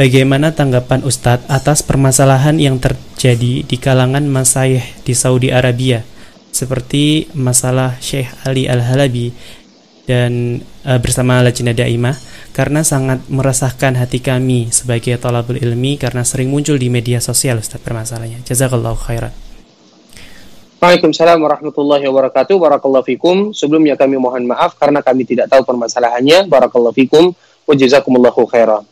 Bagaimana tanggapan Ustadz atas permasalahan yang terjadi di kalangan masayih di Saudi Arabia seperti masalah Syekh Ali Al-Halabi dan e, bersama Lajnah Daimah karena sangat meresahkan hati kami sebagai talabul ilmi karena sering muncul di media sosial Ustaz permasalahannya. Jazakallahu khairan. Waalaikumsalam warahmatullahi wabarakatuh. Barakallahu fikum. Sebelumnya kami mohon maaf karena kami tidak tahu permasalahannya. Barakallahu fikum Wajazakumullahu khairan.